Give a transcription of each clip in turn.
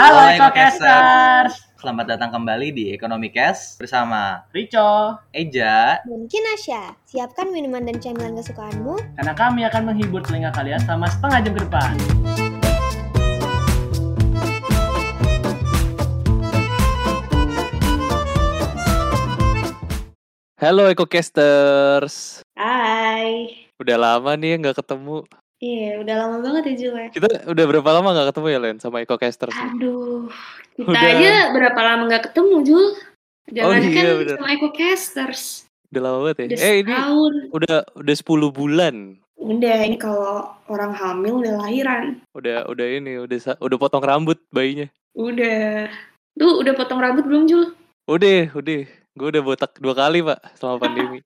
Halo Ekocasters. Selamat datang kembali di Ekonomi Cash bersama Rico, Eja. Dan Kinasya, siapkan minuman dan camilan kesukaanmu. karena kami akan menghibur telinga kalian selama setengah jam ke depan. Halo EcoCasters. Hai. Udah lama nih nggak ketemu. Iya, udah lama banget ya Jul ya. Kita udah berapa lama nggak ketemu ya Len sama EcoCasters? nih? Aduh, kita Udah. aja berapa lama nggak ketemu, Jul? Jangan iya, kan bener. sama EcoCasters. Udah lama banget ya. Udah eh ini udah udah 10 bulan. Udah, ini kalau orang hamil udah lahiran. Udah udah ini udah udah potong rambut bayinya. Udah. Lu udah potong rambut belum, Jul? Udah, udah. Gue udah botak dua kali pak selama pandemi.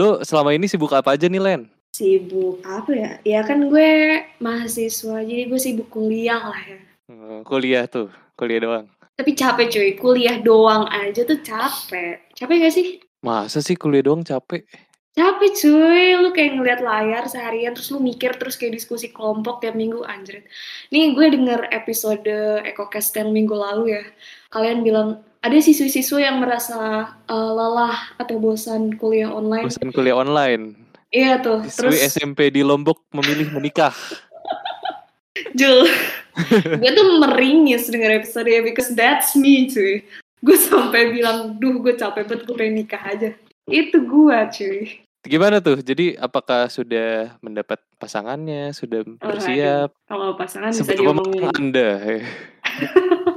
Lu selama ini sibuk apa aja nih Len? Sibuk apa ya? Ya kan gue mahasiswa, jadi gue sibuk kuliah lah ya. Hmm, kuliah tuh, kuliah doang. Tapi capek cuy, kuliah doang aja tuh capek. Capek gak sih? Masa sih kuliah doang capek? Capek cuy, lu kayak ngeliat layar seharian terus lu mikir terus kayak diskusi kelompok tiap minggu anjrit. Nih gue denger episode EcoCast yang minggu lalu ya. Kalian bilang ada siswa-siswa yang merasa uh, lelah atau bosan kuliah online. Bosan kuliah online. Iya tuh, Siswi terus SMP di Lombok memilih menikah. Jul, gue tuh meringis denger episode ya because that's me cuy. Gue sampai bilang, duh gue capek banget gue pengen nikah aja. Itu gue cuy. Gimana tuh? Jadi apakah sudah mendapat pasangannya, sudah bersiap? Kalau pasangan bisa Seberapa diomongin. Anda?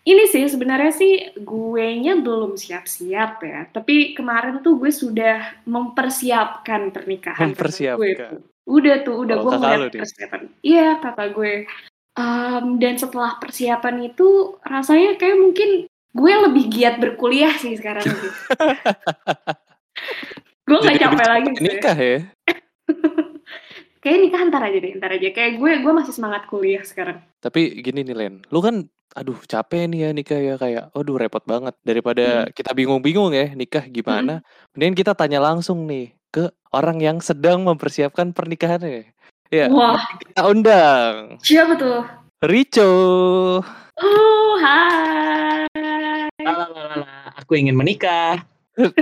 Ini sih sebenarnya sih gue nya belum siap-siap ya. Tapi kemarin tuh gue sudah mempersiapkan pernikahan. Mempersiapkan. Gue tuh. Udah tuh, udah Oh, gue nih. persiapan. Iya kakak gue. Em, dan setelah persiapan itu rasanya kayak mungkin gue lebih giat berkuliah sih sekarang. gitu. gue gak capek lagi nikah ya? Kayak nikah ntar aja deh, ntar aja. Kayak gue, gue masih semangat kuliah sekarang. Tapi gini nih Len, lu kan aduh capek nih ya nikah ya kayak aduh repot banget daripada Hmm. kita bingung-bingung ya nikah gimana. Mending kita tanya langsung nih ke orang yang sedang mempersiapkan pernikahannya. Ya, Wah, kita undang siapa tuh? Rico. Oh, hai. Lalalala, aku ingin menikah.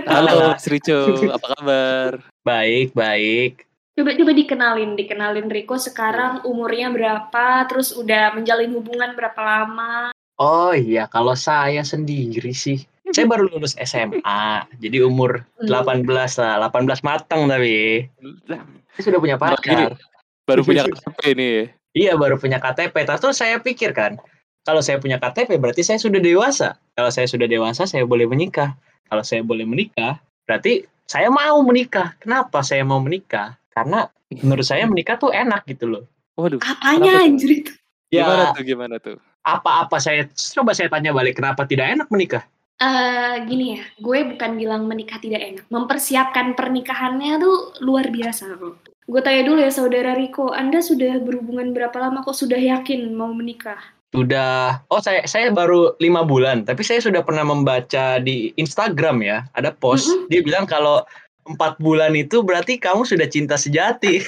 Halo Mas Rico, apa kabar? Baik, baik. Coba coba dikenalin, dikenalin Riko sekarang umurnya berapa, terus udah menjalin hubungan berapa lama? Oh iya, kalau saya sendiri sih, saya baru lulus SMA, jadi umur Hmm. 18 lah, 18 matang tapi. Saya sudah punya pacar. Baru punya KTP nih ya. Iya, baru punya KTP. Terus saya pikir kan, kalau saya punya KTP berarti saya sudah dewasa. Kalau saya sudah dewasa, saya boleh menikah. Kalau saya boleh menikah, berarti saya mau menikah. Kenapa saya mau menikah? Karena menurut saya menikah tuh enak gitu loh. Waduh, Apanya Kenapa tuh? anjrit? gimana Ya, tuh gimana tuh? apa-apa saya coba saya tanya balik, kenapa tidak enak menikah? Eh gini ya, gue bukan bilang menikah tidak enak. Mempersiapkan pernikahannya tuh luar biasa kok. Gue tanya dulu ya saudara Riko, Anda sudah berhubungan berapa lama kok sudah yakin mau menikah? Sudah, oh saya saya baru lima bulan, tapi saya sudah pernah membaca di Instagram ya, ada post Mm-mm. dia bilang kalau empat bulan itu berarti kamu sudah cinta sejati.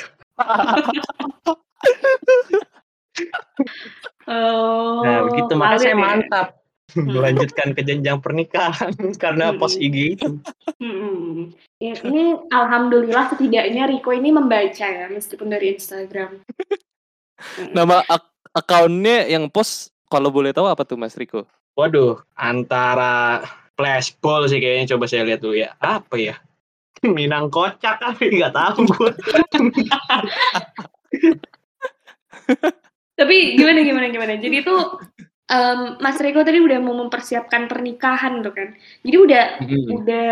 Oh, Nah begitu makanya saya ya. mantap melanjutkan ke jenjang pernikahan karena Hmm. post IG itu. Hmm. Ya, ini alhamdulillah setidaknya Riko ini membaca ya meskipun dari Instagram. Hmm. Nama ak- akunnya yang post kalau boleh tahu apa tuh Mas Riko? Waduh, antara flashball sih kayaknya coba saya lihat dulu ya. Apa ya? Minang kocak tapi nggak tahu gue. Tapi gimana gimana gimana. Jadi itu em, Mas Riko tadi udah mau mempersiapkan pernikahan tuh kan. Jadi udah Hmm. udah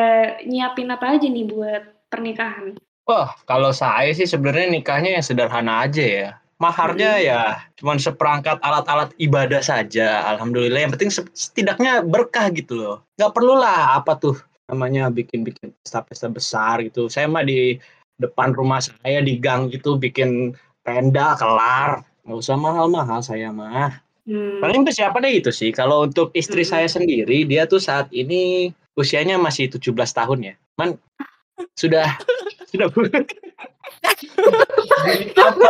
nyiapin apa aja nih buat pernikahan? Wah, kalau saya sih sebenarnya nikahnya yang sederhana aja ya. Maharnya Hmm. ya cuman seperangkat alat-alat ibadah saja. Alhamdulillah yang penting se- setidaknya berkah gitu loh. Nggak perlulah apa tuh namanya bikin-bikin pesta-pesta besar gitu. Saya mah di depan rumah saya di gang gitu bikin tenda kelar. Nggak usah mahal-mahal saya mah. Hmm. Paling persiapannya itu sih. Kalau untuk istri Mm-mm. saya sendiri, dia tuh saat ini usianya masih 17 tahun ya. Man, sudah sudah apa?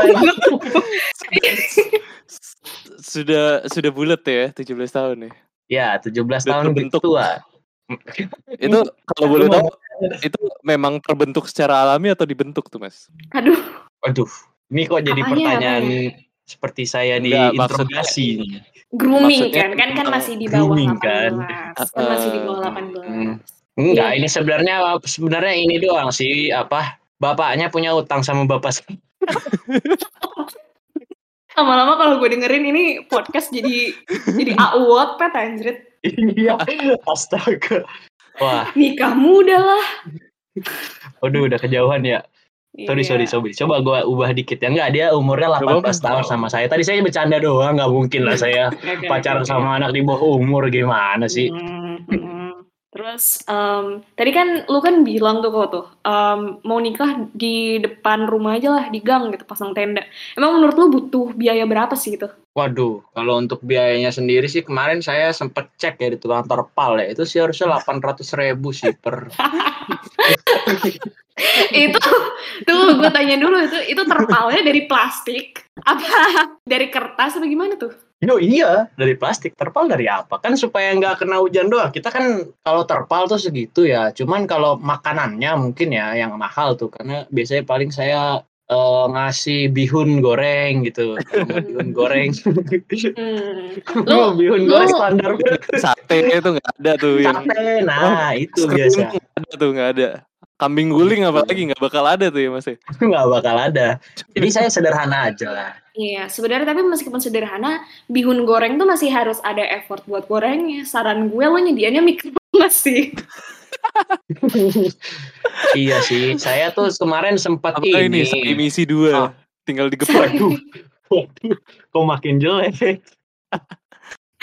Sudah sudah bulat ya 17 tahun ya. Ya, 17 Udah tahun terbentuk. tua. Itu kalau boleh tahu mau- itu memang terbentuk secara alami atau dibentuk tuh Mas? Aduh, Waduh, ini kok jadi Apanya, pertanyaan apanya? seperti saya Enggak, diinterogasi nih. grooming Maksudnya kan? Kan kan masih di bawah grooming 18. kan? Kan masih di bawah Uh, 18. Hmm. Enggak, Iya. ini sebenarnya sebenarnya ini doang sih apa bapaknya punya utang sama bapak. Lama-lama kalau gue dengerin ini podcast jadi jadi AU pet anjrit. Iya, astaga. Wah, Nikah muda lah. waduh udah kejauhan ya. Sorry, Iya. sorry, sorry. Coba gua ubah dikit ya. Enggak, dia umurnya Gak apa-apa. 18 tahun sama saya. Tadi saya bercanda doang, nggak mungkin lah saya pacaran sama anak di bawah umur gimana sih? Terus em, tadi kan lu kan bilang tuh kok tuh em, mau nikah di depan rumah aja lah di gang gitu pasang tenda. Emang menurut lu butuh biaya berapa sih itu? Waduh, kalau untuk biayanya sendiri sih kemarin saya sempet cek ya di tukang terpal ya. Itu sih harusnya 800 ribu sih per itu tuh gue tanya dulu itu itu terpalnya dari plastik apa dari kertas apa gimana tuh? Yo iya, dari plastik. Terpal dari apa? Kan supaya nggak kena hujan doang. Kita kan kalau terpal tuh segitu ya. Cuman kalau makanannya mungkin ya yang mahal tuh. Karena biasanya paling saya eh, ngasih bihun goreng gitu. Bihun goreng. Hmm. Lu bihun lu- goreng standar. Sate itu nggak ada tuh yang Sate, nah itu biasa. ada tuh nggak ada. Kambing guling apalagi nggak bakal ada tuh ya Mas. ya? Nggak bakal ada. Jadi saya sederhana aja lah. Iya, sebenarnya tapi meskipun sederhana, bihun goreng tuh masih harus ada effort buat gorengnya. Saran gue lo nyediainnya mikromas sih. iya sih. Saya tuh kemarin sempat Apa ini ini. emisi dua Ah. tinggal digeprek. Waduh, kok makin jelek.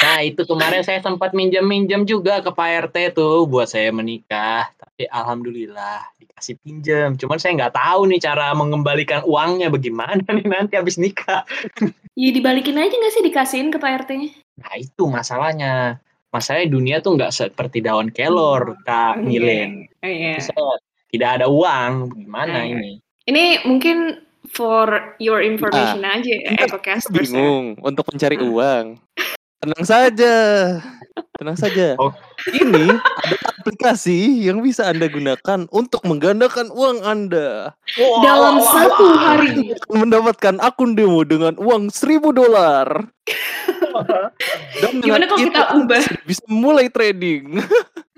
Nah itu kemarin saya sempat minjem-minjem juga ke Pak RT tuh buat saya menikah. Tapi alhamdulillah dikasih pinjam. Cuman saya nggak tahu nih cara mengembalikan uangnya bagaimana nih nanti habis nikah. Ya dibalikin aja nggak sih dikasihin ke Pak RT-nya? Nah itu masalahnya. Masalahnya dunia tuh nggak seperti daun kelor, Kak Milen. Oh, iya. Set, Tidak ada uang, gimana Iya. ini? Ini mungkin for your information aja ya, ya. Bingung untuk mencari uang. Tenang saja. Tenang saja. Oh. Ini ada aplikasi yang bisa Anda gunakan untuk menggandakan uang Anda. Dalam satu hari. Mendapatkan akun demo dengan uang 1000 dolar. Dan Gimana kalau kita ubah? Bisa mulai trading.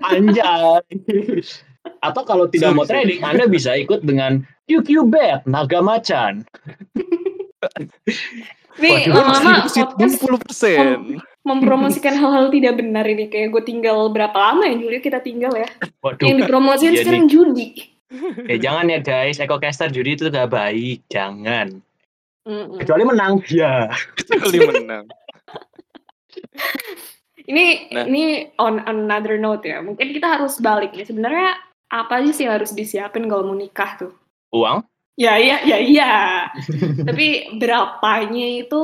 Anjay. Atau kalau tidak mau trading, Anda bisa ikut dengan QQ Bet Naga Macan. Nih lama-lama Deposit podcast 60%. Mempromosikan hal-hal tidak benar ini. Kayak gue tinggal berapa lama ya Julia kita tinggal ya. Waduh, Yang dipromosiin Iya sekarang judi. eh, jangan ya guys, EcoCaster judi itu gak baik, jangan. Mm-mm. Kecuali menang, ya. Kali menang. Ini Nah. ini on another note ya. Mungkin kita harus balik ya. Sebenarnya apa aja sih yang harus disiapin kalau mau nikah tuh? Uang? Ya iya ya iya. Tapi berapanya itu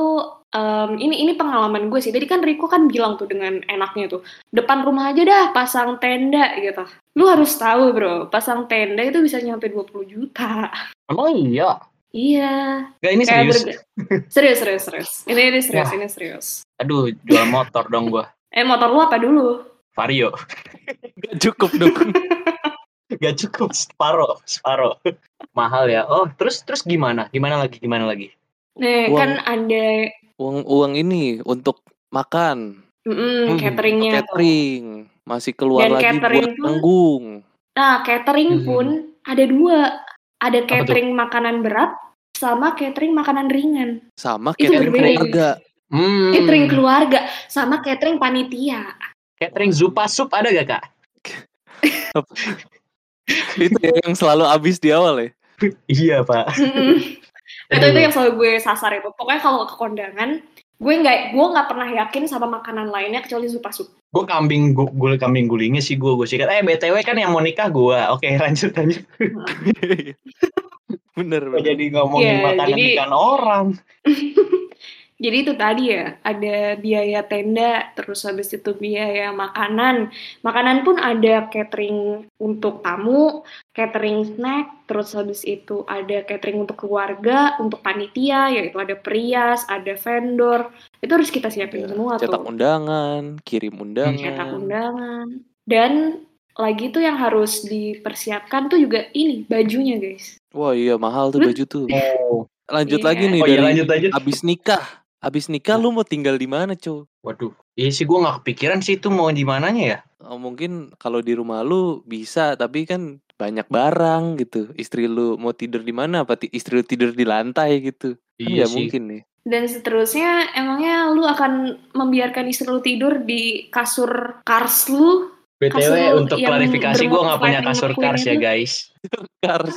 em, ini ini pengalaman gue sih. Tadi kan Riko kan bilang tuh dengan enaknya tuh depan rumah aja dah pasang tenda gitu. Lu harus tahu bro, pasang tenda itu bisa nyampe 20 juta. Emang iya? Iya. Gak ini Kayak serius? serius serius serius. Ini ini serius Wah. ini serius. Aduh, jual motor dong gua. Eh motor lu apa dulu? Vario. Gak cukup dong. Gak cukup, separo, separo. Mahal ya. Oh, terus terus gimana? Gimana lagi? Gimana lagi? Nih Uang. kan ada Uang uang ini untuk makan, mm, Hmm, cateringnya tuh. catering, masih keluar Dan lagi catering buat pun- tanggung. Nah, catering Hmm. pun ada dua. Ada tuh? catering makanan berat sama catering makanan ringan. Sama Itu catering berbeda. keluarga. Hmm. Catering keluarga sama catering panitia. Catering Zupa Sup ada gak, Kak? itu ya yang selalu habis di awal ya. Iya, Pak. Itu itu yang selalu gue sasar itu. Pokoknya kalau ke kondangan, gue nggak gue nggak pernah yakin sama makanan lainnya kecuali supa sup. Gue kambing gu- gul kambing gulingnya sih gue gue sikat. Eh btw kan yang mau nikah gue. Oke lanjut lanjut. bener bener. jadi ngomongin Iya, makanan jadi- ikan orang. Jadi itu tadi ya, ada biaya tenda, terus habis itu biaya makanan. Makanan pun ada catering untuk tamu, catering snack, terus habis itu ada catering untuk keluarga, untuk panitia, yaitu ada perias, ada vendor. Itu harus kita siapin Ya, semua cetak tuh. undangan, kirim undangan. Cetak undangan. Dan lagi tuh yang harus dipersiapkan tuh juga ini bajunya guys. Wah iya mahal tuh Lu- baju tuh. Oh, Lanjut Iya. lagi nih oh iya dari lanjut aja. abis nikah. Abis nikah lu mau tinggal di mana, Cu? Waduh, iya sih gue nggak kepikiran sih itu mau di mananya ya. Oh, mungkin kalau di rumah lu bisa, tapi kan banyak barang gitu. Istri lu mau tidur di mana? Apa istri lu tidur di lantai gitu? Kan Iya nggak sih. mungkin nih. Dan seterusnya emangnya lu akan membiarkan istri lu tidur di kasur kars lu? BTW Kasur untuk klarifikasi gue nggak punya kasur cars ya McQueen itu. guys. Cars.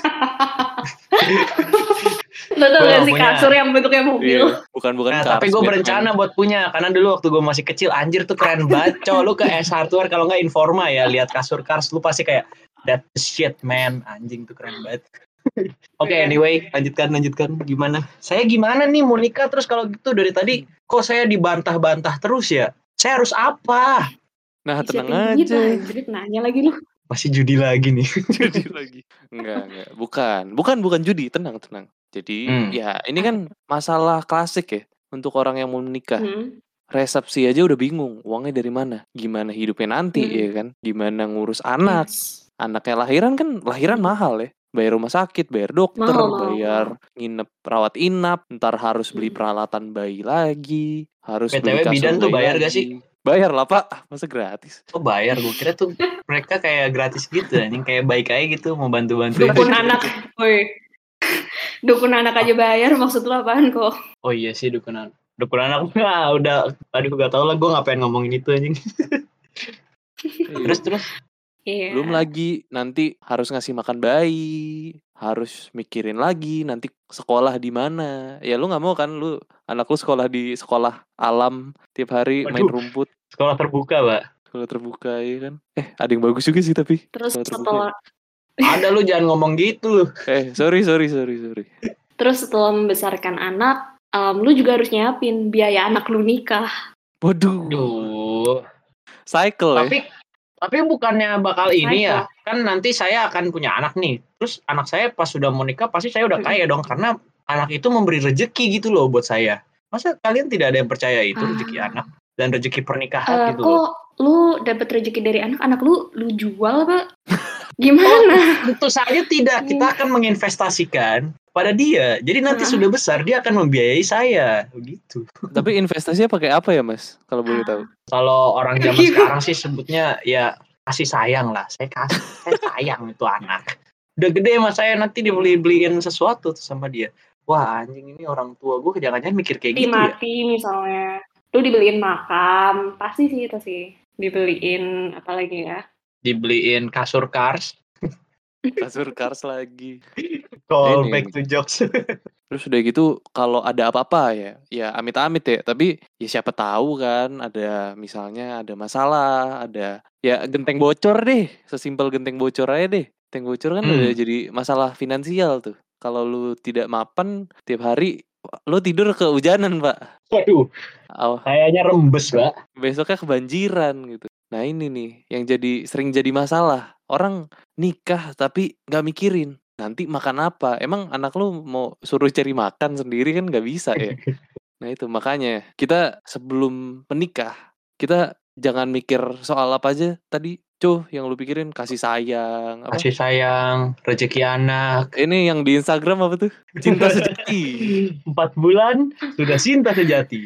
Lo tau gak sih punya. kasur yang bentuknya mobil? Iya, bukan bukan Nah, cars. tapi gue berencana buat punya karena dulu waktu gue masih kecil anjir tuh keren banget. Cow, lu ke S Hardware kalau nggak Informa ya lihat kasur cars lu pasti kayak that shit man anjing tuh keren banget. Oke Iya. anyway lanjutkan lanjutkan gimana? Saya gimana nih mau nikah terus kalau gitu dari tadi kok saya dibantah-bantah terus ya? Saya harus apa? Nah, tenang aja. anjrit, nanya lagi lu. Masih judi lagi nih. Judi lagi. Enggak, enggak. Bukan. Bukan bukan judi, tenang, tenang. Jadi, Hmm. ya ini kan masalah klasik ya untuk orang yang mau menikah. Hmm. Resepsi aja udah bingung, uangnya dari mana? Gimana hidupnya nanti Hmm. ya kan? Gimana ngurus anak? Yes. Anaknya lahiran kan lahiran mahal ya. Bayar rumah sakit, bayar dokter, Mahal, mahal, bayar nginep rawat inap, ntar harus beli Hmm. peralatan bayi lagi, harus BTW beli kasur bidan tuh bayar gak lagi. sih? Bayar lah pak, masa gratis? Oh bayar, gue kira tuh mereka kayak gratis gitu, anjing kayak baik aja gitu mau bantu-bantu. Dukun anak, woi. Dukun anak aja bayar, maksud lu apaan kok? Oh iya sih dukun anak. Dukun anak nah, udah tadi gue gak tau lah gue ngapain ngomongin itu anjing. terus terus Iya. Belum lagi nanti harus ngasih makan bayi, harus mikirin lagi nanti sekolah di mana. Ya lu nggak mau kan lu anak lu sekolah di sekolah alam tiap hari main Waduh. rumput, sekolah terbuka, Mbak. sekolah terbuka ya kan. Eh, ada yang bagus juga sih tapi. Terus sekolah terbuka. setelah Ada lu jangan ngomong gitu lu. Eh, sorry sorry sorry sorry. terus setelah membesarkan anak, em, lu juga harus nyiapin biaya anak lu nikah. Waduh, Duh. cycle ya. Tapi tapi bukannya bakal ini ya. Kan nanti saya akan punya anak nih. Terus anak saya pas sudah mau nikah pasti saya udah kaya dong karena anak itu memberi rezeki gitu loh buat saya. Masa kalian tidak ada yang percaya itu Ah. rezeki anak dan rezeki pernikahan Eh, gitu loh. kok lu dapet rezeki dari anak, anak lu lu jual apa? Gimana? Tentu saja tidak. Kita akan menginvestasikan pada dia. Jadi nanti Ah. sudah besar dia akan membiayai saya. Begitu. Tapi investasinya pakai apa ya, Mas? Kalau boleh tahu. Kalau orang zaman Gimana? sekarang sih sebutnya ya kasih sayang lah. Saya kasih, saya sayang itu anak. Udah gede mas saya nanti dibeli-beliin sesuatu tuh sama dia. Wah anjing ini orang tua gue jangan-jangan mikir kayak Di gitu ya. mati misalnya. Lu dibeliin makam, pasti sih itu sih. Dibeliin apa lagi ya? Dibeliin kasur cars. Kasur Cars lagi. Call Ini. back to jokes. Terus udah gitu kalau ada apa-apa ya, ya amit-amit ya. Tapi ya siapa tahu kan ada misalnya ada masalah, ada ya genteng bocor deh. Sesimpel genteng bocor aja deh. Genteng bocor kan Hmm. udah jadi masalah finansial tuh. Kalau lu tidak mapan tiap hari lu tidur kehujanan, Pak. Waduh, Aw, kayaknya rembes mbak. besoknya kebanjiran gitu. Nah ini nih yang jadi sering jadi masalah. Orang nikah tapi nggak mikirin nanti makan apa. Emang anak lu mau suruh cari makan sendiri kan nggak bisa ya. Nah itu makanya kita sebelum menikah kita jangan mikir soal apa aja tadi cuh yang lu pikirin kasih sayang apa Kasih sayang, rezeki anak. ini yang di Instagram apa tuh cinta sejati Empat bulan sudah cinta sejati.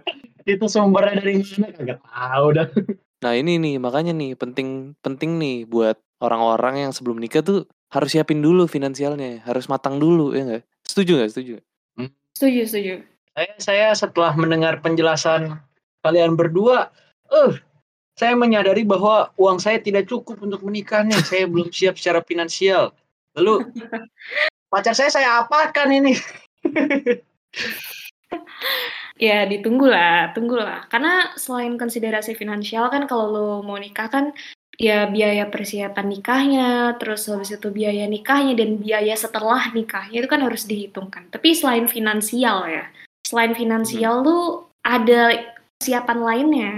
itu sumbernya dari mana kagak tahu dah. Nah ini nih makanya nih penting penting nih buat orang-orang yang sebelum nikah tuh harus siapin dulu finansialnya, harus matang dulu ya nggak? Setuju nggak? Setuju? nggak? Setuju, setuju. Saya saya setelah mendengar penjelasan kalian berdua, eh saya menyadari bahwa uang saya tidak cukup untuk menikahnya. Saya belum siap secara finansial. Lalu pacar saya saya apakan ini? Ya ditunggulah, tunggulah. Karena selain konsiderasi finansial kan kalau lo mau nikah kan ya biaya persiapan nikahnya, terus habis itu biaya nikahnya dan biaya setelah nikahnya itu kan harus dihitungkan. Tapi selain finansial ya, selain finansial lu ada persiapan lainnya.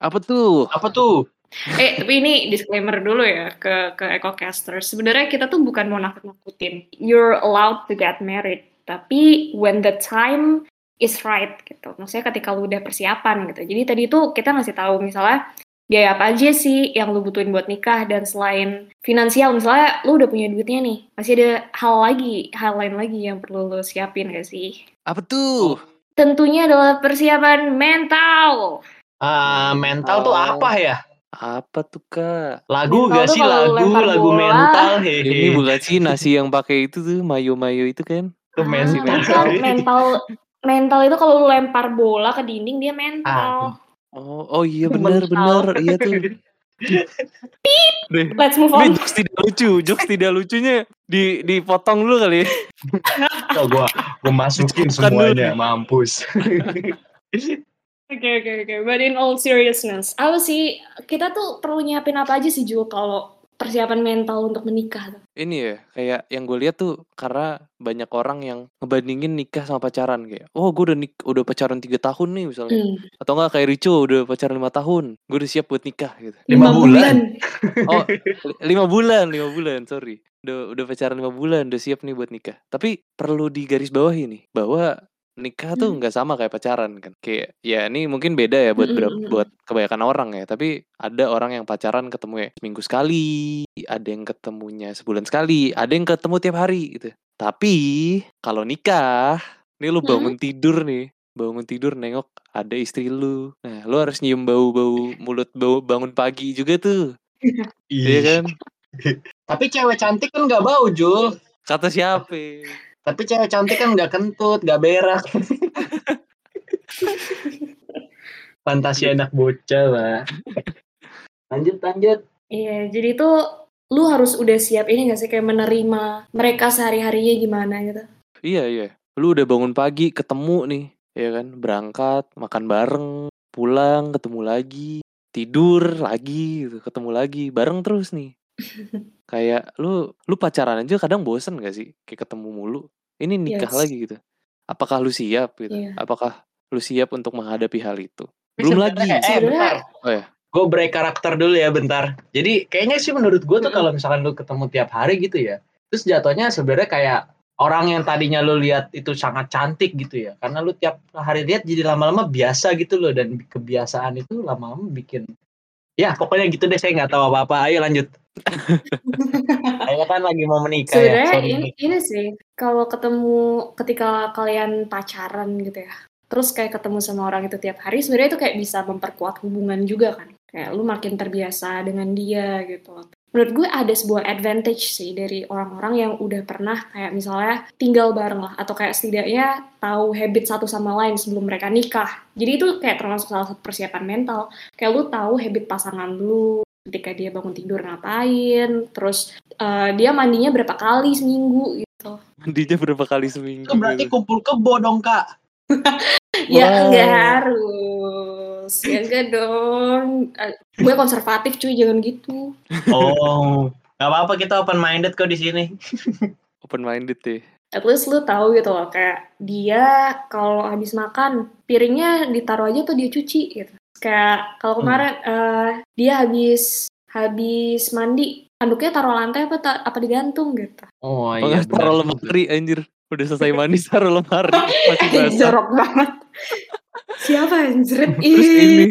Apa tuh? Apa tuh? Eh, tapi ini disclaimer dulu ya ke ke EcoCasters. Sebenarnya kita tuh bukan mau nakut-nakutin. You're allowed to get married, tapi when the time is right gitu. Maksudnya ketika lu udah persiapan gitu. Jadi tadi tuh kita ngasih tahu misalnya biaya apa aja sih yang lu butuhin buat nikah dan selain finansial misalnya lu udah punya duitnya nih masih ada hal lagi hal lain lagi yang perlu lu siapin gak sih Apa tuh? tentunya adalah persiapan mental Ah, mental tuh Oh. apa ya? Apa tuh kak? Lagu Mental gak tuh sih lagu lempar lagu bola. mental Ini hehe. bukan sih nasi yang pakai itu tuh mayo-mayo itu kan? Itu Ah, mental. kan mental mental itu kalau lu lempar bola ke dinding dia mental Oh, oh iya benar benar iya tuh. Deh. let's move Ini on jokes tidak lucu, jokes tidak lucunya di dipotong dulu kali. Oh, gua gua masukin semuanya, mampus. Oke oke oke, but in all seriousness, apa sih kita tuh perlu nyiapin apa aja sih Jul kalau persiapan mental untuk menikah? Ini ya, kayak yang gue lihat tuh karena banyak orang yang ngebandingin nikah sama pacaran kayak, oh gue udah nik udah pacaran tiga tahun nih misalnya, Hmm, atau enggak kayak Rico udah pacaran lima tahun, gue udah siap buat nikah gitu. Lima bulan. Oh li- lima bulan, lima bulan, sorry, udah udah pacaran lima bulan, udah siap nih buat nikah. Tapi perlu digarisbawahi nih bahwa nikah tuh Hmm. nggak sama kayak pacaran kan. Kayak ya ini mungkin beda ya buat Mm, berap- mm, mm. buat kebanyakan orang ya. Tapi ada orang yang pacaran ketemu ya seminggu sekali, ada yang ketemunya sebulan sekali, ada yang ketemu tiap hari gitu. Tapi kalau nikah, nih lu Hmm. bangun tidur nih, bangun tidur nengok ada istri lu. Nah, lu harus nyium bau-bau mulut bau bangun pagi juga tuh. Iya kan? Tapi cewek cantik kan nggak bau, Jul. Kata siapa? Tapi cewek cantik kan nggak kentut, nggak berak. Fantasi anak bocah, Pak. Lanjut, lanjut. Iya, jadi tuh lu harus udah siap ini gak sih kayak menerima mereka sehari-harinya gimana gitu. Iya iya. Lu udah bangun pagi ketemu nih, ya kan? Berangkat, makan bareng, pulang, ketemu lagi, tidur lagi, gitu, ketemu lagi, bareng terus nih. Kayak lu lu pacaran aja kadang bosen gak sih? Kayak ketemu mulu. Ini nikah Yes. lagi gitu. Apakah lu siap gitu? Iya. Apakah lu siap untuk menghadapi hal itu? Belum lagi. Eh, bentar. Oh ya. Gue break karakter dulu ya bentar. Jadi kayaknya sih menurut gue tuh kalau misalkan lu ketemu tiap hari gitu ya, terus jatuhnya sebenarnya kayak orang yang tadinya lu lihat itu sangat cantik gitu ya, karena lu tiap hari lihat jadi lama-lama biasa gitu loh dan kebiasaan itu lama-lama bikin ya pokoknya gitu deh saya nggak tahu apa-apa. Ayo lanjut. Saya kan lagi mau menikah ya. Sebenarnya sorry ini, ini sih kalau ketemu ketika kalian pacaran gitu ya. Terus kayak ketemu sama orang itu tiap hari sebenarnya itu kayak bisa memperkuat hubungan juga kan. Kayak lu makin terbiasa dengan dia gitu. Menurut gue ada sebuah advantage sih dari orang-orang yang udah pernah kayak misalnya tinggal bareng lah atau kayak setidaknya tahu habit satu sama lain sebelum mereka nikah. Jadi itu kayak termasuk salah satu persiapan mental. Kayak lu tahu habit pasangan lu ketika dia bangun tidur ngapain, terus eh, dia mandinya berapa kali seminggu gitu. Mandinya berapa kali seminggu? Itu berarti gitu. kumpul kebo dong kak. Ya Wow. enggak harus. Ya enggak dong. Eh, gue konservatif cuy, jangan gitu. Oh, nggak apa-apa kita open minded kok di sini. Open minded deh. At least lu tahu gitu loh kayak dia kalau habis makan piringnya ditaruh aja tuh dia cuci gitu. Kayak kalau Hmm. kemarin eh, dia habis habis mandi anduknya taruh lantai apa ta- apa digantung gitu. Oh Oh, iya. nggak, taruh lemari anjir. Udah selesai mandi taruh lemari. Masih basah. Jorok banget. Siapa anjir? Terus ini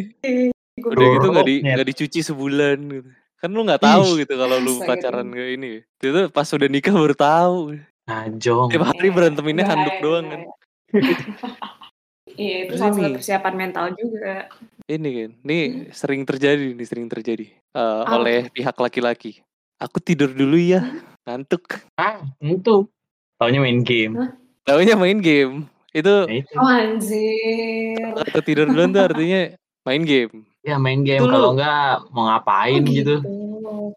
Gua- udah gitu nggak di nggak dicuci sebulan gitu. Kan lu nggak tahu gitu kalau lu pacaran kayak ini. Itu pas udah nikah baru tahu. Najong. Tiap hari beranteminnya Bahaya, handuk doang kan. Iya, itu Terus salah satu ini. persiapan mental juga. Ini kan, nih sering terjadi nih sering terjadi eh, Apa oleh pihak laki-laki. Aku tidur dulu ya, ngantuk. Ah, itu. Taunya main game. Taunya main game. Itu Ya itu. Oh, anjir. kata tidur duluan tuh artinya main game. Ya main game Itu kalau enggak mau ngapain Oh, gitu.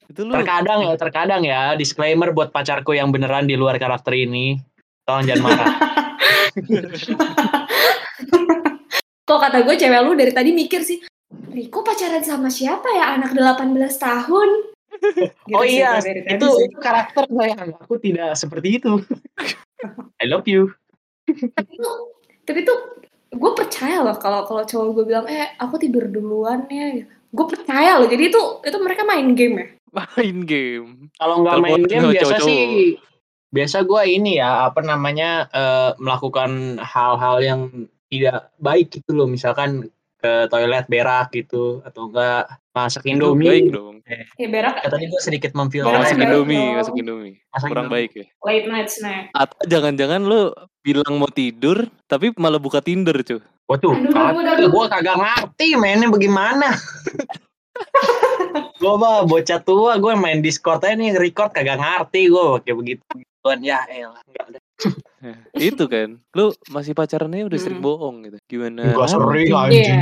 Itu lu Terkadang ya, terkadang ya disclaimer buat pacarku yang beneran di luar karakter ini. Tolong jangan marah. Kok kata gue cewek lu dari tadi mikir sih, Riko pacaran sama siapa ya anak 18 tahun? Gitu oh sih iya, itu, itu karakter sayang. Aku tidak seperti itu. I love you. Tapi tuh, tapi tuh gue percaya loh kalau kalau cowok gue bilang eh aku tidur duluan ya gue percaya loh jadi itu itu mereka main game ya Main game. Kalau nggak main game biasa cowok-cowok. sih biasa gue ini ya apa namanya eh, melakukan hal-hal yang tidak baik gitu loh misalkan ke toilet berak gitu atau enggak masak indomie baik dong. ya berak Ya, tadi gue sedikit Berak memfilter Masak Indomie, masak Indomie. Masak Kurang Indomie. baik ya. late night snack Atau jangan-jangan lu bilang mau tidur tapi malah buka Tinder, cuy. Waduh, Aduh, aduh, aduh. gue kagak ngerti mainnya bagaimana. gue mah bocah tua, gue main Discord aja nih record kagak ngerti gue kayak begitu. Gituan ya elah. Itu kan. Lu masih pacarannya udah sering Hmm. bohong gitu. Gimana? Enggak sering anjing.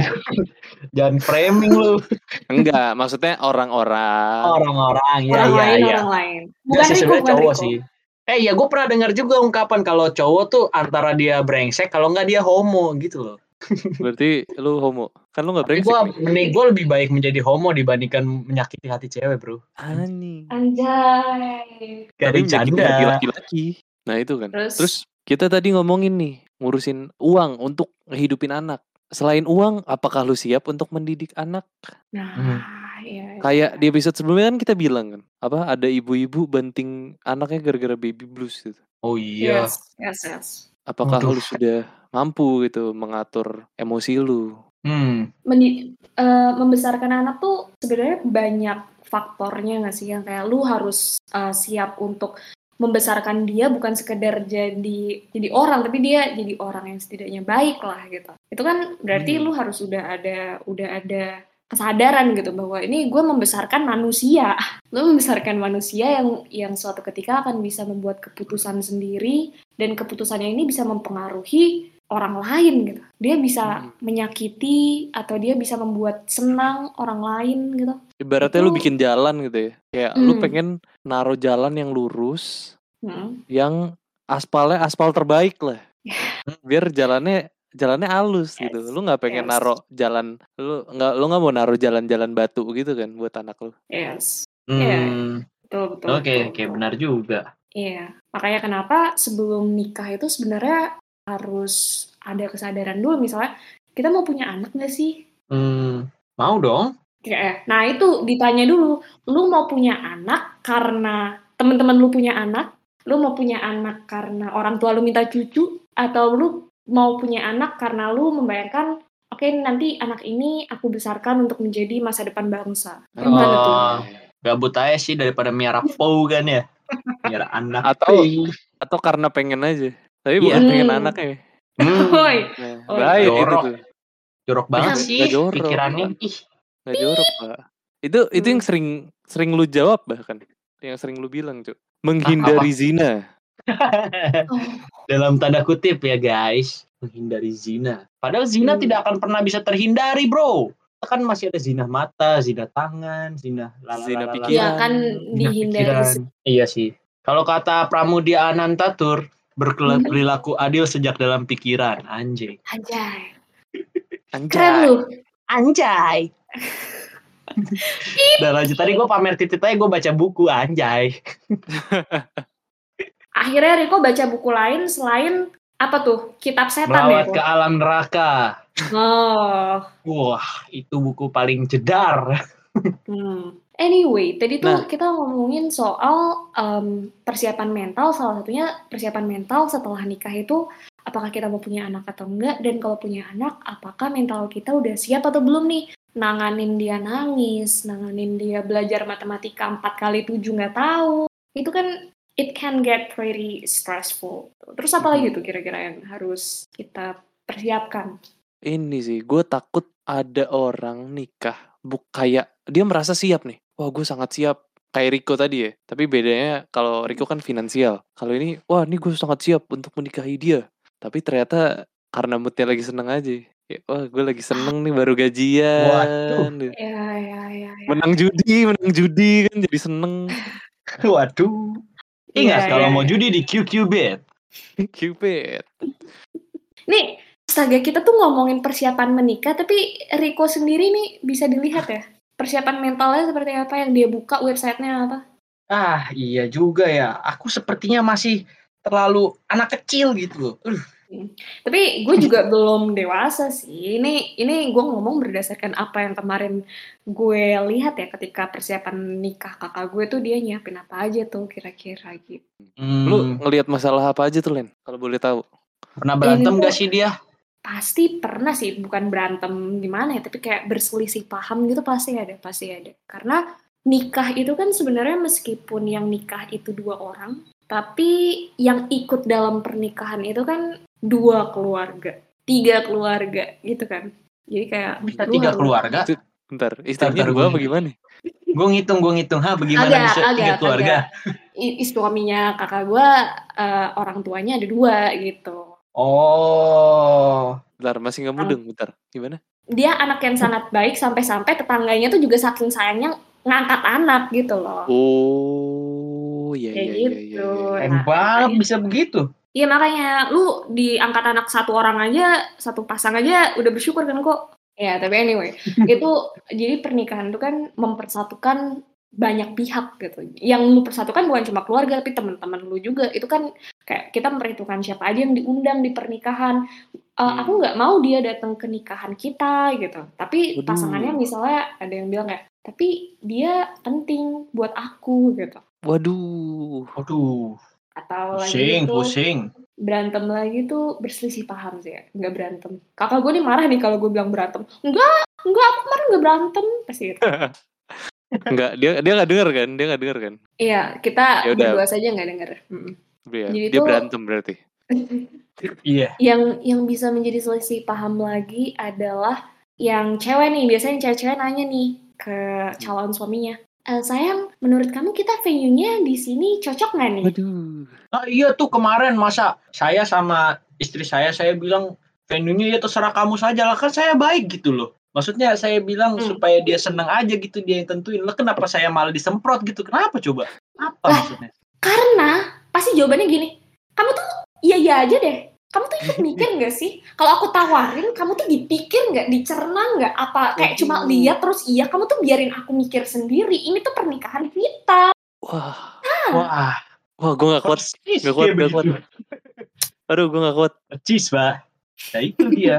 Jangan framing lu. Enggak, maksudnya orang-orang. Orang-orang ya orang ya lain ya. orang lain Enggak bukan sih Riko sebenarnya bukan cowok Riko sih. Eh ya gue pernah dengar juga ungkapan kalau cowok tuh antara dia brengsek kalau nggak dia homo gitu loh. Berarti lu homo. Kan lu gak Tapi brengsek gue nih. mending gue lebih baik menjadi homo dibandingkan menyakiti hati cewek bro. Anjing. anjay Gak hati bercanda. laki-laki. Nah itu kan. terus, Terus kita tadi ngomongin nih, ngurusin uang untuk ngehidupin anak. Selain uang, apakah lu siap untuk mendidik anak? nah Hmm. ya Kayak di episode sebelumnya kan kita bilang kan, apa ada ibu-ibu banting anaknya gara-gara baby blues gitu. Oh iya. yes yes yes Apakah Waduh. lu sudah mampu gitu mengatur emosi lu? Hmm. Mendi- eh, membesarkan anak tuh sebenarnya banyak faktornya nggak sih yang kayak lu harus eh, siap untuk membesarkan dia bukan sekedar jadi jadi orang tapi dia jadi orang yang setidaknya baik lah gitu itu kan berarti Hmm. lu harus udah ada udah ada kesadaran gitu bahwa ini gue membesarkan manusia lu membesarkan manusia yang yang suatu ketika akan bisa membuat keputusan sendiri dan keputusannya ini bisa mempengaruhi orang lain gitu dia bisa Hmm. menyakiti atau dia bisa membuat senang orang lain gitu Ibaratnya lu Itu- bikin jalan gitu ya. Kayak lu Hmm. pengen naruh jalan yang lurus, Hmm. yang aspalnya aspal terbaik lah. Biar jalannya jalannya halus Yes, gitu. Lu nggak pengen yes. naruh jalan lu nggak lu nggak mau naruh jalan-jalan batu gitu kan buat anak lu. yes Iya. Hmm. betul betul Oke, betul, oke betul. benar juga. Iya, makanya kenapa sebelum nikah itu sebenarnya harus ada kesadaran dulu. Misalnya, kita mau punya anak nggak sih? Hmm. Mau dong. Kayak, nah itu ditanya dulu, lu mau punya anak karena teman-teman lu punya anak, lu mau punya anak karena orang tua lu minta cucu, atau lu mau punya anak karena lu membayangkan, oke nanti anak ini aku besarkan untuk menjadi masa depan bangsa. Gimana tuh? Oh, gabut aja sih daripada miara pou kan ya. Miara anak. Atau-. Atau karena pengen aja. Tapi Iya. bukan pengen Hmm. anaknya. Hmm. Woi, Nah, Oh, baik itu jorok. tuh. Jorok banget Nggak sih jorok, pikirannya. Ih. Nggak jorok, Pak. Itu itu yang Hmm. sering sering lu jawab bahkan. Yang sering lu bilang, Cuk. Menghindari zina. oh, Dalam tanda kutip ya guys. Menghindari zina. Padahal zina Hmm. tidak akan pernah bisa terhindari bro. Kan masih ada zina mata, zina tangan, zina lalalala. Zina ya pikiran. kan Zina dihindari. Iya sih. Kalau kata Pramudia Anantatur. Berperilaku adil sejak dalam pikiran. Anjing. Anjay. Keren Anjay. lu. Anjay. Dan lanjut tadi gue pamer titik aja gue baca buku anjay. Akhirnya Riko baca buku lain selain apa tuh? Kitab setan ya? Melawat ke alam neraka. Oh. Wah, itu buku paling jedar. Hmm. Anyway, tadi tuh Nah. kita ngomongin soal em, persiapan mental. Salah satunya persiapan mental setelah nikah itu apakah kita mau punya anak atau enggak dan kalau punya anak apakah mental kita udah siap atau belum nih nanganin dia nangis, nanganin dia belajar matematika 4 kali 7 nggak tahu. Itu kan it can get pretty stressful. Terus apa lagi tuh kira-kira yang harus kita persiapkan? Ini sih, gue takut ada orang nikah buk kayak dia merasa siap nih. Wah, gue sangat siap. Kayak Riko tadi ya. Tapi bedanya kalau Riko kan finansial. Kalau ini, wah ini gue sangat siap untuk menikahi dia. Tapi ternyata karena moodnya lagi seneng aja. Ya, wah gue lagi seneng nih baru gajian. Waduh. Ya, ya, ya, ya. Menang judi, menang judi kan jadi seneng. Waduh. Ingat Iya, kalau iya, mau judi di QQBet. Cupid. Nih, astaga kita tuh ngomongin persiapan menikah, tapi Riko sendiri nih bisa dilihat ya. Persiapan mentalnya seperti apa yang dia buka websitenya apa? Ah, iya juga ya. Aku sepertinya masih terlalu anak kecil gitu. Uh, Tapi gue juga belum dewasa sih. Ini ini gue ngomong berdasarkan apa yang kemarin gue lihat ya ketika persiapan nikah kakak gue tuh dia nyiapin apa aja tuh kira-kira gitu. Hmm, Lu ngelihat masalah apa aja tuh Len? Kalau boleh tahu. pernah berantem Ini gak tuh- sih dia? Pasti pernah sih, bukan berantem gimana ya, tapi kayak berselisih paham gitu pasti ada, pasti ada. Karena nikah itu kan sebenarnya meskipun yang nikah itu dua orang, tapi yang ikut dalam pernikahan itu kan dua keluarga, tiga keluarga gitu kan. Jadi kayak Bisa tiga harus- keluarga? Itu bentar, istrinya bentar, dua gua apa gimana? Gue ngitung, gue ngitung. Hah, bagaimana Agak, bisa tiga agak, keluarga? I- suaminya kakak gua eh, orang tuanya ada dua gitu. Oh, Bentar, masih nggak mudeng, bentar. Gimana? Dia anak yang sangat baik sampai-sampai tetangganya tuh juga saking sayangnya ngangkat anak gitu loh. Oh, iya Kayak iya iya gitu. iya. iya. keren Nah, banget iya. bisa begitu. Iya makanya lu diangkat anak satu orang aja, satu pasang aja udah bersyukur kan kok. Ya tapi anyway, itu jadi pernikahan itu kan mempersatukan banyak pihak gitu. Yang lu persatukan bukan cuma keluarga tapi teman-teman lu juga. Itu kan kayak kita memperhitungkan siapa aja yang diundang di pernikahan. Eh, Hmm. Aku nggak mau dia datang ke nikahan kita gitu. Tapi Waduh. pasangannya misalnya ada yang bilang kayak, tapi dia penting buat aku gitu. Waduh. Aduh, Atau lagi pusing, itu pusing. berantem lagi tuh berselisih paham sih ya nggak berantem kakak gue nih marah nih kalau gue bilang berantem enggak enggak aku kemarin nggak berantem pasti gitu Enggak, dia dia nggak denger kan? Dia nggak denger kan? iya kita Ya udah. berdua saja nggak denger Mm-mm. Dia, Jadi dia tuh- berantem berarti. Iya. yang yang bisa menjadi selisih paham lagi adalah yang cewek nih biasanya cewek-cewek nanya nih ke calon suaminya "Eh, sayang menurut kamu kita venue-nya di sini cocok nggak nih Waduh. Ah, iya tuh kemarin masa saya sama istri saya saya bilang venue-nya ya terserah kamu saja lah kan saya baik gitu loh. Maksudnya saya bilang Hmm. supaya dia seneng aja gitu dia yang tentuin. Lah kenapa saya malah disemprot gitu? Kenapa coba? Apa Lah. maksudnya? Karena pasti jawabannya gini, kamu tuh iya iya aja deh. Kamu tuh ikut mikir nggak sih? Kalau aku tawarin, kamu tuh dipikir nggak, dicerna nggak? Apa kayak cuma Waduh. lihat terus iya? Kamu tuh biarin aku mikir sendiri. Ini tuh pernikahan kita. Wah. Wah, Wah, gue gak kuat. Nggak kuat, nggak kuat. Aduh, gue gak kuat. Percis, Pak. Ya itu dia.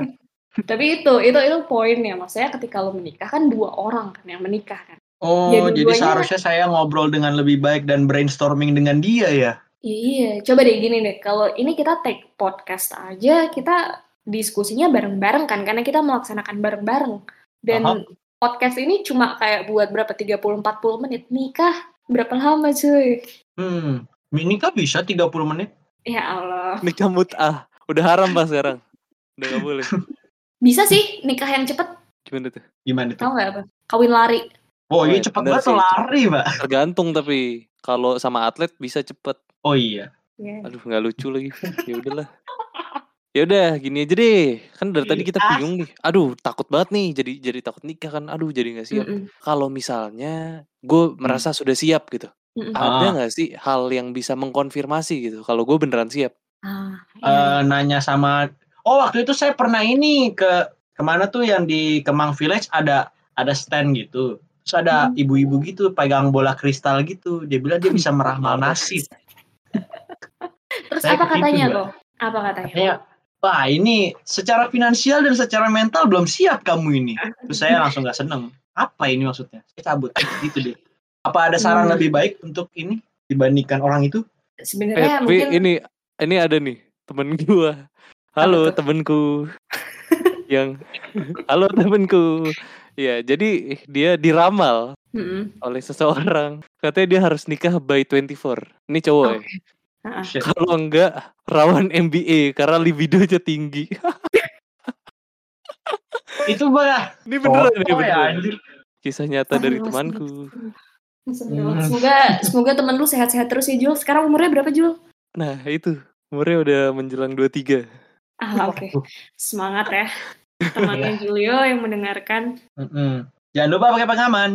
Tapi itu itu itu poinnya. Maksudnya ketika lo menikah kan dua orang kan yang menikah kan. Oh, Ya, jadi seharusnya saya ngobrol dengan lebih baik dan brainstorming dengan dia ya. Iya, iya. Coba deh gini deh. Kalau ini kita take podcast aja, kita diskusinya bareng-bareng kan, karena kita melaksanakan bareng-bareng. Dan Aha. podcast ini cuma kayak buat berapa 30-40 menit. Nikah berapa lama cuy? Hmm, nikah bisa 30 menit? Ya Allah. Nikah mut'ah. Udah haram pak sekarang. Udah gak boleh. Bisa sih nikah yang cepet, Gimana tuh? Gimana itu? tau nggak apa? Kawin lari. Oh, iya cepet banget sih. lari, Pak. Tergantung tapi kalau sama atlet bisa cepet. Oh iya. Ya. Aduh, nggak lucu lagi. Ya udahlah. Ya udah, gini aja deh. Kan dari tadi kita Ah. bingung nih. Aduh, takut banget nih. Jadi jadi takut nikah kan. Aduh, jadi nggak siap. Kalau misalnya gue merasa sudah siap gitu. Mm-mm. Ada Ah. nggak sih hal yang bisa mengkonfirmasi gitu? Kalau gue beneran siap. Ah, iya. Eh, nanya sama Oh, waktu itu saya pernah ini ke ke mana tuh yang di Kemang Village ada ada stand gitu. Terus ada Hmm. ibu-ibu gitu pegang bola kristal gitu. Dia bilang dia bisa meramal nasib. Terus saya apa katanya lo? Apa katanya? Katanya, wah ini secara finansial dan secara mental belum siap kamu ini. Terus saya langsung nggak seneng. Apa ini maksudnya? Saya cabut gitu deh. Apa ada saran Hmm. lebih baik untuk ini dibandingkan orang itu? Eh, Sebenarnya tapi mungkin ini ini ada nih temen gue. Halo temenku. yang halo temenku. Ya, jadi dia diramal Mm-mm. oleh seseorang. Katanya dia harus nikah by 24. Ini cowok ya. Oke. Ah-ah. Shit. Kalau enggak rawan MBA karena libidonya tinggi. Itu bah. ini beneran ini Oh, ya beneran. anjir. Kisah nyata dari temanku. Astagfirullah. Semoga semoga temen lu sehat-sehat terus ya Jul. Sekarang umurnya berapa Jul? Nah, itu umurnya udah menjelang 23. Ah oke. Semangat ya. Temannya Julio yang mendengarkan. Mm-mm. Jangan lupa pakai pengaman.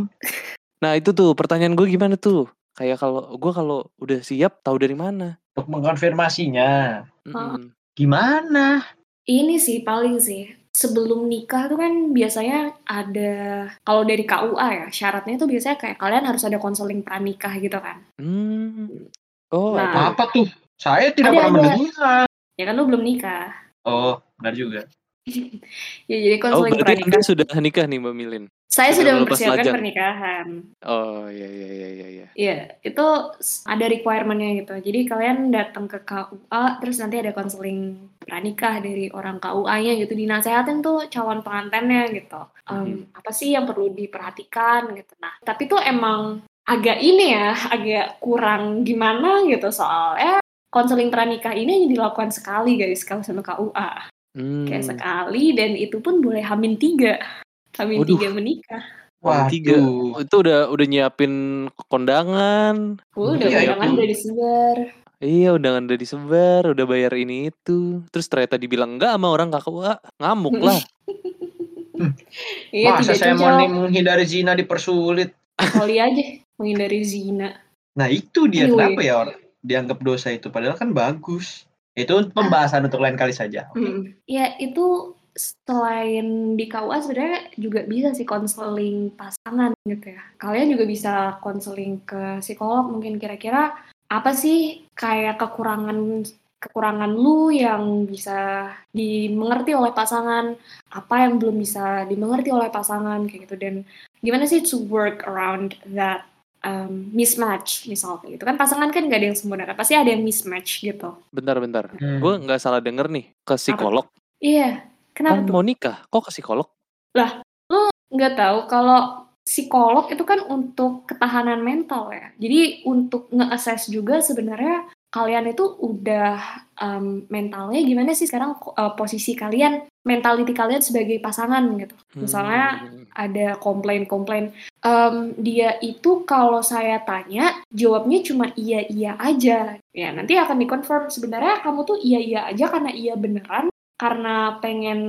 Nah, itu tuh pertanyaan gue gimana tuh? Kayak kalau gue kalau udah siap tahu dari mana? Untuk mengkonfirmasinya. Mm-mm. Gimana? Ini sih paling sih sebelum nikah tuh kan biasanya ada kalau dari KUA ya syaratnya tuh biasanya kayak kalian harus ada konseling pranikah gitu kan. Hmm. Oh, Nah. Apa tuh? Saya tidak Ada, pernah ada. mendengar. Ya kan lu belum nikah. Oh, benar juga. Ya jadi Oh konseling berarti Anda pernikahan. sudah nikah nih Mbak Milin? Saya sudah sudah mempersiapkan lajang? pernikahan. Oh iya iya iya iya. iya. Iya, itu ada requirement-nya gitu. Jadi kalian datang ke KUA, terus nanti ada konseling pranikah dari orang KUA-nya gitu. Dinasehatin tuh calon pengantinnya gitu. Em, Apa sih yang perlu diperhatikan gitu. Nah, tapi tuh emang agak ini ya, agak kurang gimana gitu soalnya konseling pranikah ini hanya dilakukan sekali guys kalau sama KUA. Kayak Hmm. sekali dan itu pun boleh hamin tiga. Hamin Waduh. tiga menikah. Wah, tiga. Waduh. Itu udah udah nyiapin kondangan. Udah Iya, undangan itu. udah disebar. Iya, undangan udah disebar, udah bayar ini itu. Terus ternyata dibilang enggak sama orang KUA, ngamuk lah. Iya, Masa tidak saya mau menghindari zina dipersulit? Kali aja menghindari zina. Nah itu dia Anyway. kenapa ya orang dianggap dosa itu padahal kan bagus. Itu pembahasan untuk lain kali saja. Oke. Mm. Ya itu selain di KUA sebenarnya juga bisa sih konseling pasangan gitu ya. Kalian juga bisa konseling ke psikolog mungkin kira-kira apa sih kayak kekurangan kekurangan lu yang bisa dimengerti oleh pasangan, apa yang belum bisa dimengerti oleh pasangan kayak gitu dan gimana sih to work around that um, mismatch misalnya kayak gitu kan pasangan kan gak ada yang sempurna kan pasti ada yang mismatch gitu. Bentar-bentar. Hmm. Gue nggak salah denger nih ke psikolog. Iya, kenapa Kan tuh? mau nikah, kok ke psikolog? nggak tahu kalau psikolog itu kan untuk ketahanan mental ya. Jadi untuk nge-assess juga sebenarnya kalian itu udah um, mentalnya gimana sih sekarang uh, posisi kalian, mentality kalian sebagai pasangan gitu. Misalnya Hmm. ada komplain-komplain Em, dia itu kalau saya tanya jawabnya cuma iya iya aja ya nanti akan dikonfirm sebenarnya kamu tuh iya iya aja karena iya beneran karena pengen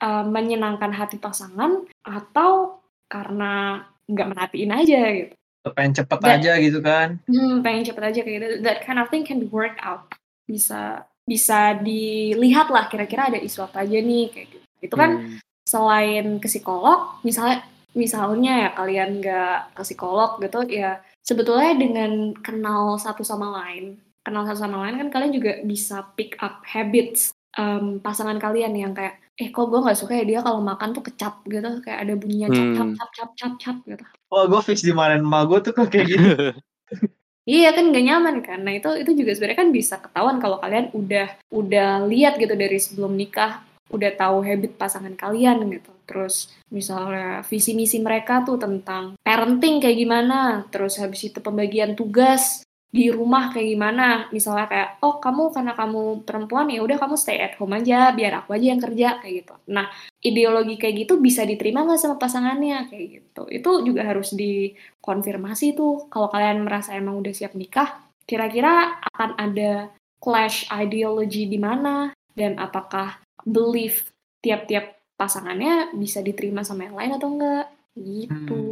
eh, menyenangkan hati pasangan atau karena nggak merhatiin aja gitu Pengen cepet Dan- aja gitu kan. hmm, pengen cepet aja kayak gitu that kind of thing can be worked out bisa bisa dilihat lah kira-kira ada isu apa aja nih kayak gitu itu kan Hmm. selain ke psikolog, misalnya misalnya ya kalian nggak ke psikolog gitu ya sebetulnya dengan kenal satu sama lain, kenal satu sama lain kan kalian juga bisa pick up habits em, pasangan kalian yang kayak eh kok gue nggak suka ya dia kalau makan tuh kecap gitu kayak ada bunyinya cap cap Hmm. cap cap cap cap gitu. Wah gue fix di mana emak gue tuh kok kayak gitu. Iya kan gak nyaman kan. Nah itu itu juga sebenarnya kan bisa ketahuan kalau kalian udah udah lihat gitu dari sebelum nikah, udah tahu habit pasangan kalian gitu. Terus misalnya visi misi mereka tuh tentang parenting kayak gimana, terus habis itu pembagian tugas di rumah kayak gimana. Misalnya kayak oh kamu karena kamu perempuan ya udah kamu stay at home aja, biar aku aja yang kerja kayak gitu. Nah ideologi kayak gitu bisa diterima nggak sama pasangannya kayak gitu. Itu juga harus dikonfirmasi tuh kalau kalian merasa emang udah siap nikah, kira-kira akan ada clash ideology di mana dan apakah belief tiap-tiap pasangannya bisa diterima sama yang lain atau enggak gitu.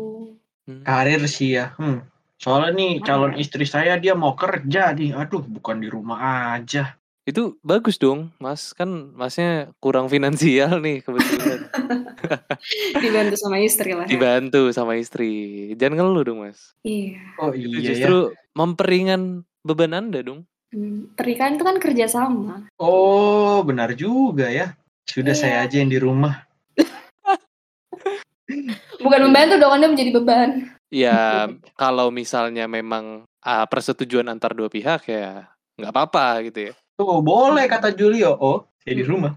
Hmm. Karir sih ya. Hmm. Soalnya nih calon istri saya dia mau kerja nih. Aduh bukan di rumah aja. Itu bagus dong, Mas. Kan Masnya kurang finansial nih kebetulan. Dibantu sama istri lah ya. Dibantu sama istri. Jangan ngeluh dong, Mas. Iya. Oh Itu iya ya. justru memperingan beban Anda dong. Hmm, pernikahan itu kan kerjasama. Oh benar juga ya. Sudah Iya. saya aja yang di rumah. Bukan membantu dong, Anda menjadi beban. Ya, kalau misalnya memang ah, persetujuan antar dua pihak ya nggak apa-apa gitu ya. Tuh boleh kata Julio. Oh saya di rumah.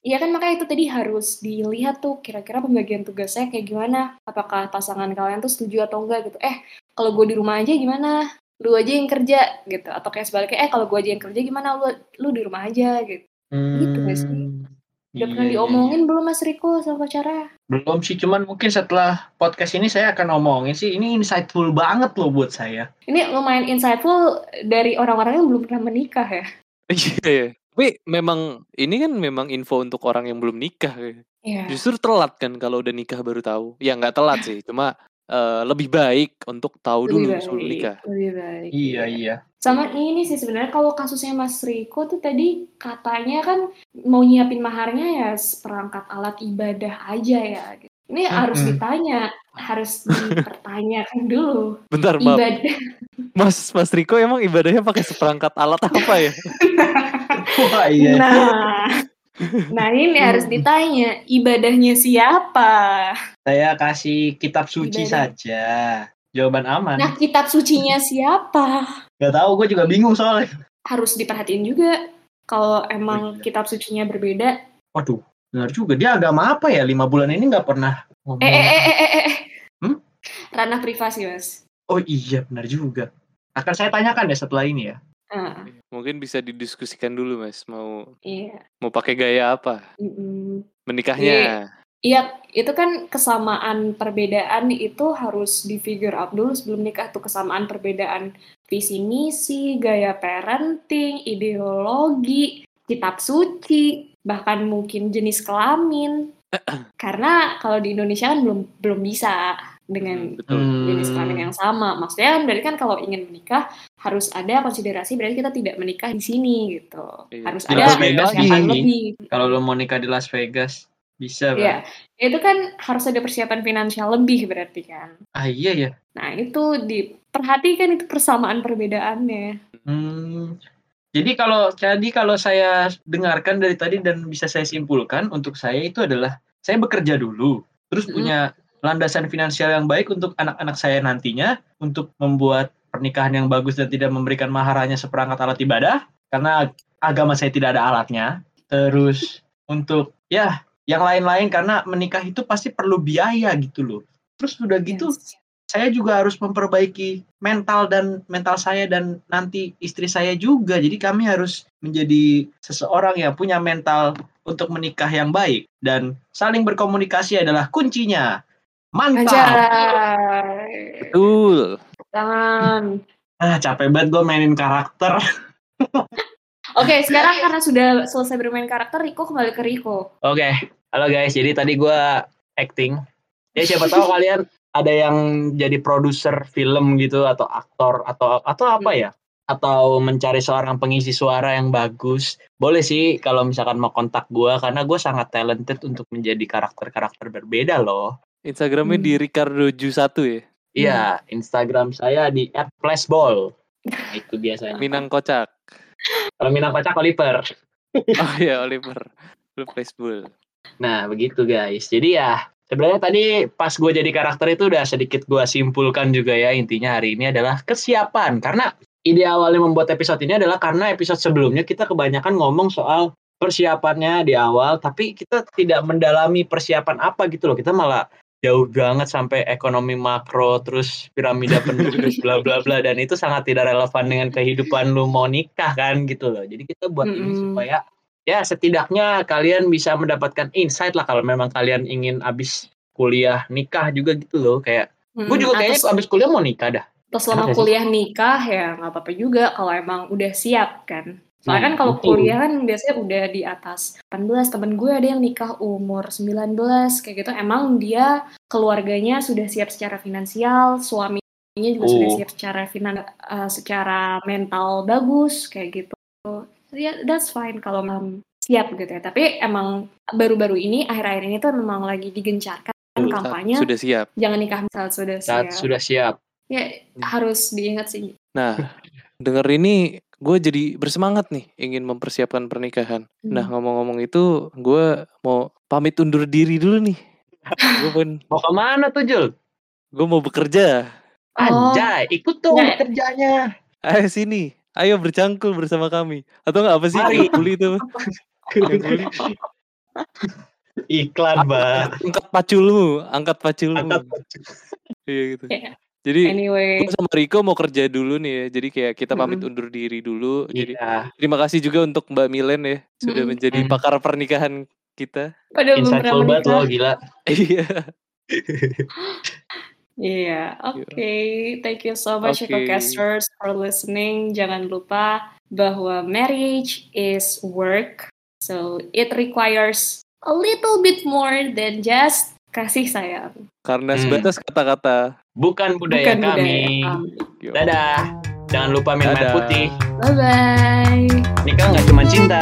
Iya kan makanya itu tadi harus dilihat tuh kira-kira pembagian tugasnya kayak gimana. Apakah pasangan kalian tuh setuju atau enggak gitu. Eh kalau gue di rumah aja gimana? Lu aja yang kerja gitu. Atau kayak sebaliknya eh kalau gue aja yang kerja gimana? Lu lu di rumah aja gitu. Gitu nggak sih? Udah iya, pernah iya, diomongin belum Mas Riko sama pacarnya? iya. Belum sih, cuman mungkin setelah podcast ini saya akan ngomongin sih. Ini insightful banget loh buat saya. Ini lumayan insightful dari orang-orang yang belum pernah menikah ya. Iya, iya. Tapi memang ini kan memang info untuk orang yang belum nikah. ya. Iya. Justru telat kan kalau udah nikah baru tahu. Ya nggak telat sih, cuma eh, lebih baik untuk tahu dulu Lebih sebelum baik. nikah. Lebih baik. Iya iya. Sama ini sih sebenarnya kalau kasusnya Mas Riko tuh tadi katanya kan mau nyiapin maharnya ya seperangkat alat ibadah aja ya. Ini harus Mm-mm. ditanya, harus dipertanyakan dulu. Bentar. Ibadah. Mas Mas Riko emang ibadahnya pakai seperangkat alat apa ya? Wah iya. Nah, Nah ini harus ditanya ibadahnya siapa? Saya kasih kitab suci Ibadah. saja. Jawaban aman. Nah kitab sucinya siapa? Gak tahu, gue juga bingung soalnya. Harus diperhatiin juga. Kalau emang Iya. kitab sucinya berbeda. Waduh, benar juga. Dia agama apa ya? Lima bulan ini nggak pernah ngomong. Eh eh eh eh eh. eh. Hmm? Ranah privasi mas. Oh iya, benar juga. Akan saya tanyakan ya setelah ini ya. Mungkin bisa didiskusikan dulu mas. Mau iya. mau pakai gaya apa? Mm-mm. Menikahnya. Iya, itu kan kesamaan perbedaan itu harus di figure out dulu sebelum nikah tuh kesamaan perbedaan visi misi, gaya parenting, ideologi, kitab suci, bahkan mungkin jenis kelamin. Karena kalau di Indonesia kan belum belum bisa dengan Betul. jenis kelamin yang sama. Maksudnya kan berarti kan kalau ingin menikah harus ada konsiderasi berarti kita tidak menikah di sini gitu. Iya. Harus Di ada Las Vegas persiapan gini. lebih. Kalau lo mau nikah di Las Vegas, bisa, Bang. Iya, itu kan harus ada persiapan finansial lebih berarti kan. Ah iya ya. Nah itu diperhatikan itu persamaan perbedaannya. Hmm. Jadi kalau jadi kalau saya dengarkan dari tadi dan bisa saya simpulkan untuk saya itu adalah saya bekerja dulu, terus Mm-mm. punya landasan finansial yang baik untuk anak-anak saya nantinya untuk membuat pernikahan yang bagus dan tidak memberikan maharanya seperangkat alat ibadah karena agama saya tidak ada alatnya. Terus untuk ya yang lain-lain karena menikah itu pasti perlu biaya gitu loh. Terus udah gitu Yes. saya juga harus memperbaiki mental dan mental saya dan nanti istri saya juga. Jadi kami harus menjadi seseorang yang punya mental untuk menikah yang baik dan saling berkomunikasi adalah kuncinya. Mantap. Anjay. Betul. Jangan. Ah, capek banget gue mainin karakter. Oke, sekarang karena sudah selesai bermain karakter, Riko kembali ke Riko. Oke, halo guys. Jadi tadi gue acting. Ya siapa tahu kalian ada yang jadi produser film gitu atau aktor atau atau apa ya? Atau mencari seorang pengisi suara yang bagus. Boleh sih kalau misalkan mau kontak gue karena gue sangat talented untuk menjadi karakter-karakter berbeda loh. Instagramnya Hmm. di Ricardo Ju 1 ya. Iya, Instagram saya di @flashball. Nah, itu biasanya. Minang kocak. Kalau Minang Kocak Oliver. Oh iya Oliver. Lu baseball. Nah, begitu guys. Jadi ya, sebenarnya tadi pas gue jadi karakter itu udah sedikit gue simpulkan juga ya. Intinya hari ini adalah kesiapan. Karena ide awalnya membuat episode ini adalah karena episode sebelumnya kita kebanyakan ngomong soal persiapannya di awal, tapi kita tidak mendalami persiapan apa gitu loh. Kita malah jauh banget sampai ekonomi makro, terus piramida penduduk, bla bla bla, dan itu sangat tidak relevan dengan kehidupan lu mau nikah kan gitu loh. Jadi kita buat ini Mm-mm. supaya ya setidaknya kalian bisa mendapatkan insight lah kalau memang kalian ingin abis kuliah nikah juga gitu loh kayak gue juga kayaknya abis kuliah mau nikah dah atau selama kuliah nikah ya nggak apa-apa juga kalau emang udah siap kan. Soalnya Hmm, kan kalau betul. kuliah kan biasanya udah di atas 18. Temen gue ada yang nikah umur 19 kayak gitu. Emang dia keluarganya sudah siap secara finansial, suaminya juga sudah Oh. siap secara finan eh, secara mental bagus kayak gitu. Ya that's fine kalau memang siap gitu ya. Tapi emang baru-baru ini akhir-akhir ini tuh memang lagi digencarkan Saat kampanye Sudah siap. jangan nikah saat sudah saat siap. sudah siap Ya harus diingat sih. Nah, denger ini gue jadi bersemangat nih ingin mempersiapkan pernikahan. Nah, Hmm. ngomong-ngomong itu, gue mau pamit undur diri dulu nih. gue pun, mau ke mana tuh Jul gue mau bekerja. Oh. anjay ikut dong Nggak. kerjanya Ayo sini, ayo bercangkul bersama kami. Atau nggak apa sih yang kuli itu? Yang kuli. iklan bah Angkat paculmu, angkat paculmu. Angkat Iya gitu. Ya. Jadi Anyway, gue sama Riko mau kerja dulu nih ya. Jadi kayak kita pamit Mm-mm. undur diri dulu. Jadi iya terima kasih juga untuk Mbak Milen ya sudah Mm-mm. menjadi pakar pernikahan kita. pada belum pernah insightful banget menikah. lo gila Iya. Iya, oke. Thank you so much. Ecocasters, for listening. Jangan lupa bahwa marriage is work. So, it requires a little bit more than just kasih sayang. Karena Hmm. sebatas kata-kata. bukan budaya Bukan budaya kami. Yo. dadah jangan lupa minum air putih Bye-bye. nikah nggak cuma cinta